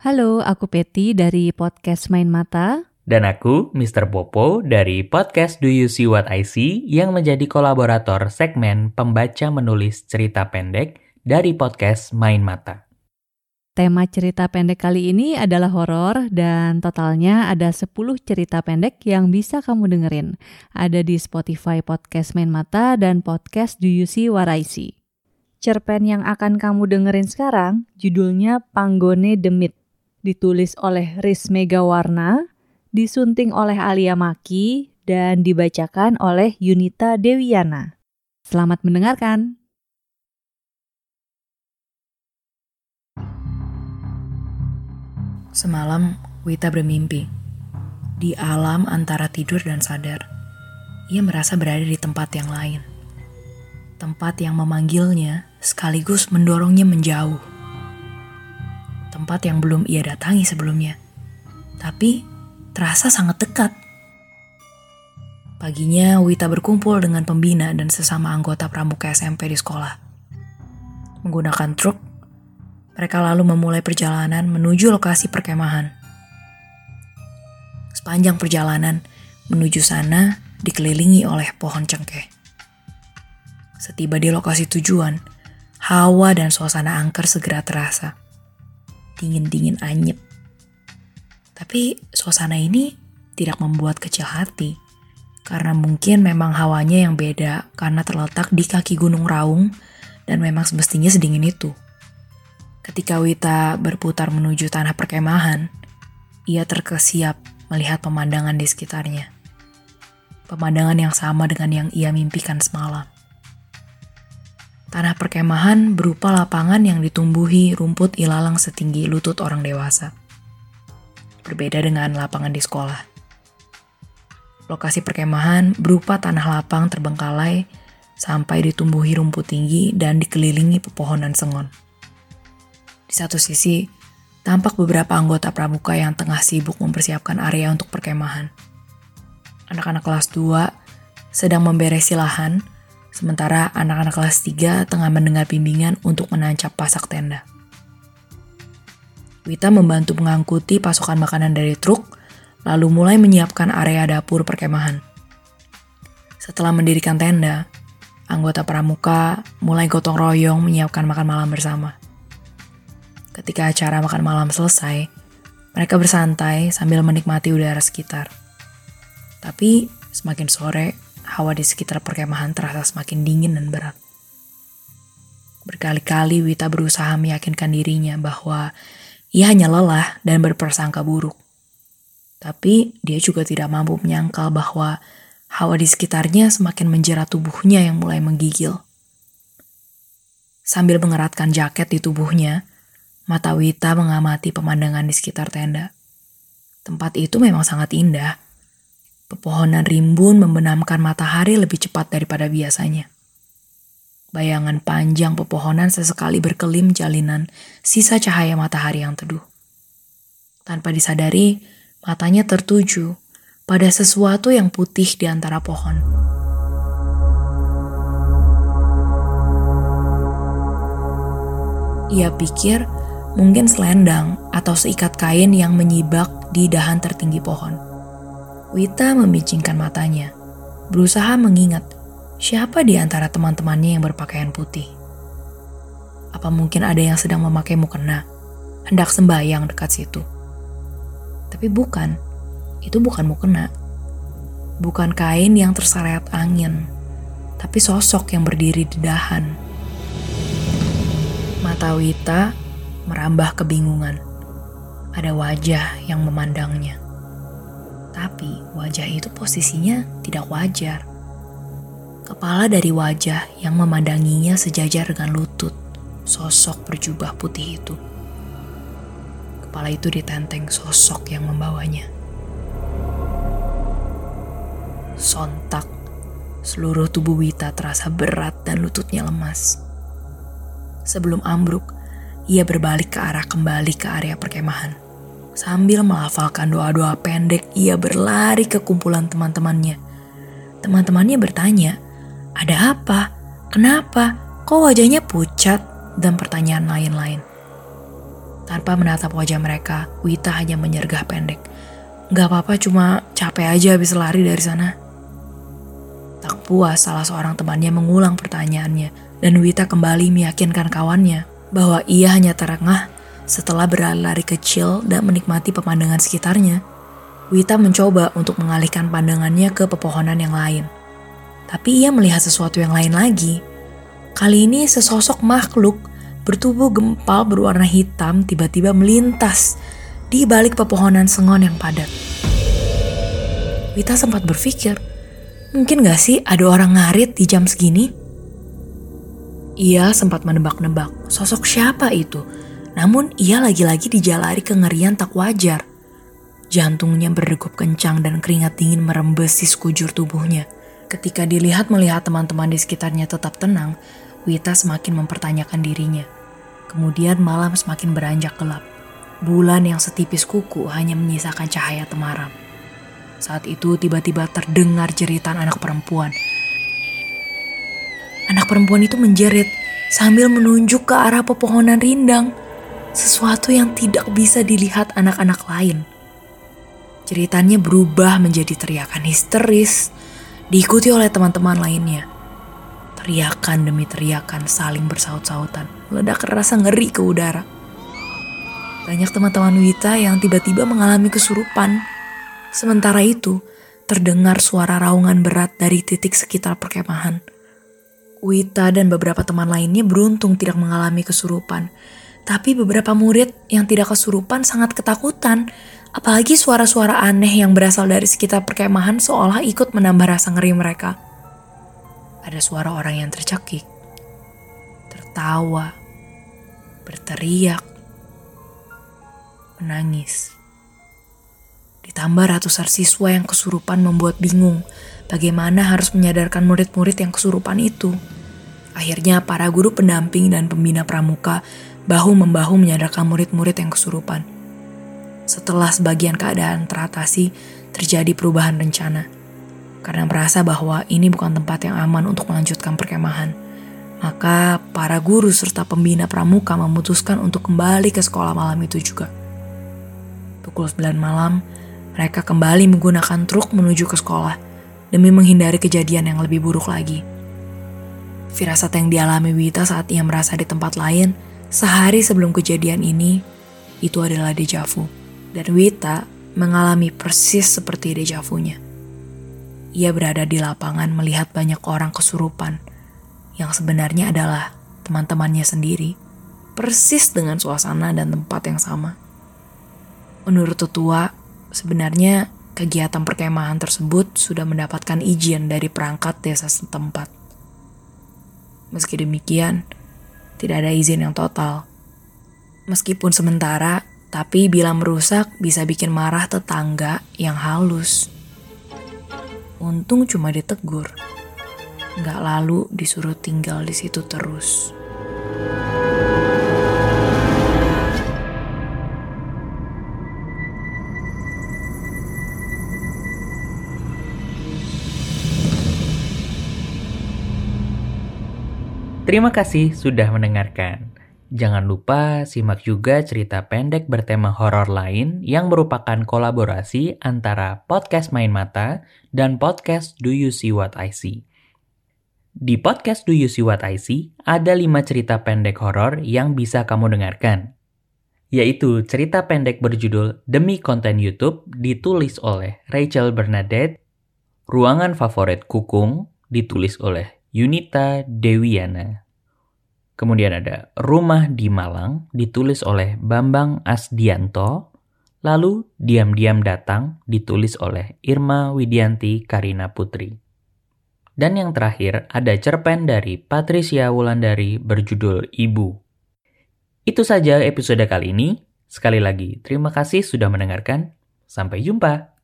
Halo, aku Peti dari podcast Main Mata. Dan aku, Mr. Popo, dari podcast Do You See What I See yang menjadi kolaborator segmen pembaca menulis cerita pendek dari podcast Main Mata. Tema cerita pendek kali ini adalah horor dan totalnya ada 10 cerita pendek yang bisa kamu dengerin. Ada di Spotify podcast Main Mata dan podcast Do You See What I See. Cerpen yang akan kamu dengerin sekarang judulnya Panggone Demit ditulis oleh Riz Megawarna, disunting oleh Alia Maki, dan dibacakan oleh Yunita Dewiana. Selamat mendengarkan. Semalam, Wita bermimpi. Di alam antara tidur dan sadar, ia merasa berada di tempat yang lain. Tempat yang memanggilnya sekaligus mendorongnya menjauh tempat yang belum ia datangi sebelumnya. Tapi terasa sangat dekat. Paginya, Wita berkumpul dengan pembina dan sesama anggota pramuka SMP di sekolah. Menggunakan truk, mereka lalu memulai perjalanan menuju lokasi perkemahan. Sepanjang perjalanan menuju sana dikelilingi oleh pohon cengkeh. Setiba di lokasi tujuan, hawa dan suasana angker segera terasa dingin-dingin anyep. Tapi suasana ini tidak membuat kecil hati, karena mungkin memang hawanya yang beda karena terletak di kaki Gunung Raung dan memang semestinya sedingin itu. Ketika Wita berputar menuju tanah perkemahan, ia terkesiap melihat pemandangan di sekitarnya. Pemandangan yang sama dengan yang ia mimpikan semalam. Tanah perkemahan berupa lapangan yang ditumbuhi rumput ilalang setinggi lutut orang dewasa. Berbeda dengan lapangan di sekolah. Lokasi perkemahan berupa tanah lapang terbengkalai sampai ditumbuhi rumput tinggi dan dikelilingi pepohonan sengon. Di satu sisi, tampak beberapa anggota pramuka yang tengah sibuk mempersiapkan area untuk perkemahan. Anak-anak kelas 2 sedang memberesi lahan Sementara anak-anak kelas 3 tengah mendengar bimbingan untuk menancap pasak tenda. Wita membantu mengangkuti pasokan makanan dari truk, lalu mulai menyiapkan area dapur perkemahan. Setelah mendirikan tenda, anggota pramuka mulai gotong royong menyiapkan makan malam bersama. Ketika acara makan malam selesai, mereka bersantai sambil menikmati udara sekitar. Tapi semakin sore, hawa di sekitar perkemahan terasa semakin dingin dan berat. Berkali-kali Wita berusaha meyakinkan dirinya bahwa ia hanya lelah dan berpersangka buruk. Tapi dia juga tidak mampu menyangkal bahwa hawa di sekitarnya semakin menjerat tubuhnya yang mulai menggigil. Sambil mengeratkan jaket di tubuhnya, mata Wita mengamati pemandangan di sekitar tenda. Tempat itu memang sangat indah, Pepohonan rimbun membenamkan matahari lebih cepat daripada biasanya. Bayangan panjang pepohonan sesekali berkelim jalinan sisa cahaya matahari yang teduh. Tanpa disadari, matanya tertuju pada sesuatu yang putih di antara pohon. Ia pikir mungkin selendang atau seikat kain yang menyibak di dahan tertinggi pohon. Wita memicingkan matanya, berusaha mengingat siapa di antara teman-temannya yang berpakaian putih. Apa mungkin ada yang sedang memakai mukena, hendak sembahyang dekat situ? Tapi bukan, itu bukan mukena. Bukan kain yang terseret angin, tapi sosok yang berdiri di dahan. Mata Wita merambah kebingungan. Ada wajah yang memandangnya. Tapi wajah itu posisinya tidak wajar. Kepala dari wajah yang memandanginya sejajar dengan lutut sosok berjubah putih itu. Kepala itu ditenteng sosok yang membawanya. Sontak, seluruh tubuh Wita terasa berat dan lututnya lemas. Sebelum ambruk, ia berbalik ke arah kembali ke area perkemahan. Sambil melafalkan doa-doa pendek, ia berlari ke kumpulan teman-temannya. Teman-temannya bertanya, "Ada apa? Kenapa? Kok wajahnya pucat?" dan pertanyaan lain-lain. Tanpa menatap wajah mereka, Wita hanya menyergah pendek. Gak apa-apa cuma capek aja habis lari dari sana. Tak puas salah seorang temannya mengulang pertanyaannya dan Wita kembali meyakinkan kawannya bahwa ia hanya terengah setelah berlari kecil dan menikmati pemandangan sekitarnya. Wita mencoba untuk mengalihkan pandangannya ke pepohonan yang lain. Tapi ia melihat sesuatu yang lain lagi. Kali ini sesosok makhluk bertubuh gempal berwarna hitam tiba-tiba melintas di balik pepohonan sengon yang padat. Wita sempat berpikir, mungkin gak sih ada orang ngarit di jam segini? Ia sempat menebak-nebak sosok siapa itu, namun ia lagi-lagi dijalari kengerian tak wajar. Jantungnya berdegup kencang dan keringat dingin merembes di sekujur tubuhnya. Ketika dilihat melihat teman-teman di sekitarnya tetap tenang, Wita semakin mempertanyakan dirinya. Kemudian malam semakin beranjak gelap. Bulan yang setipis kuku hanya menyisakan cahaya temaram. Saat itu tiba-tiba terdengar jeritan anak perempuan. Anak perempuan itu menjerit sambil menunjuk ke arah pepohonan rindang. Sesuatu yang tidak bisa dilihat anak-anak lain. Ceritanya berubah menjadi teriakan histeris, diikuti oleh teman-teman lainnya. Teriakan demi teriakan saling bersaut-sautan, ledak rasa ngeri ke udara. Banyak teman-teman Wita yang tiba-tiba mengalami kesurupan. Sementara itu, terdengar suara raungan berat dari titik sekitar perkemahan. Wita dan beberapa teman lainnya beruntung tidak mengalami kesurupan. Tapi beberapa murid yang tidak kesurupan sangat ketakutan. Apalagi suara-suara aneh yang berasal dari sekitar perkemahan seolah ikut menambah rasa ngeri mereka. Ada suara orang yang tercekik, tertawa, berteriak, menangis. Ditambah ratusan siswa yang kesurupan membuat bingung bagaimana harus menyadarkan murid-murid yang kesurupan itu. Akhirnya para guru pendamping dan pembina pramuka bahu-membahu menyadarkan murid-murid yang kesurupan. Setelah sebagian keadaan teratasi, terjadi perubahan rencana. Karena merasa bahwa ini bukan tempat yang aman untuk melanjutkan perkemahan. Maka para guru serta pembina pramuka memutuskan untuk kembali ke sekolah malam itu juga. Pukul 9 malam, mereka kembali menggunakan truk menuju ke sekolah demi menghindari kejadian yang lebih buruk lagi. Firasat yang dialami Wita saat ia merasa di tempat lain sehari sebelum kejadian ini itu adalah dejavu. Dan Wita mengalami persis seperti dejavunya. Ia berada di lapangan melihat banyak orang kesurupan yang sebenarnya adalah teman-temannya sendiri. Persis dengan suasana dan tempat yang sama. Menurut tetua, sebenarnya kegiatan perkemahan tersebut sudah mendapatkan izin dari perangkat desa setempat. Meski demikian, tidak ada izin yang total. Meskipun sementara, tapi bila merusak bisa bikin marah tetangga yang halus. Untung cuma ditegur, nggak lalu disuruh tinggal di situ terus. Terima kasih sudah mendengarkan. Jangan lupa simak juga cerita pendek bertema horor lain yang merupakan kolaborasi antara podcast Main Mata dan podcast Do You See What I See. Di podcast Do You See What I See, ada lima cerita pendek horor yang bisa kamu dengarkan. Yaitu cerita pendek berjudul Demi Konten YouTube ditulis oleh Rachel Bernadette, Ruangan Favorit Kukung ditulis oleh Yunita Dewiana. Kemudian ada Rumah di Malang ditulis oleh Bambang Asdianto. Lalu Diam-Diam Datang ditulis oleh Irma Widianti Karina Putri. Dan yang terakhir ada cerpen dari Patricia Wulandari berjudul Ibu. Itu saja episode kali ini. Sekali lagi, terima kasih sudah mendengarkan. Sampai jumpa.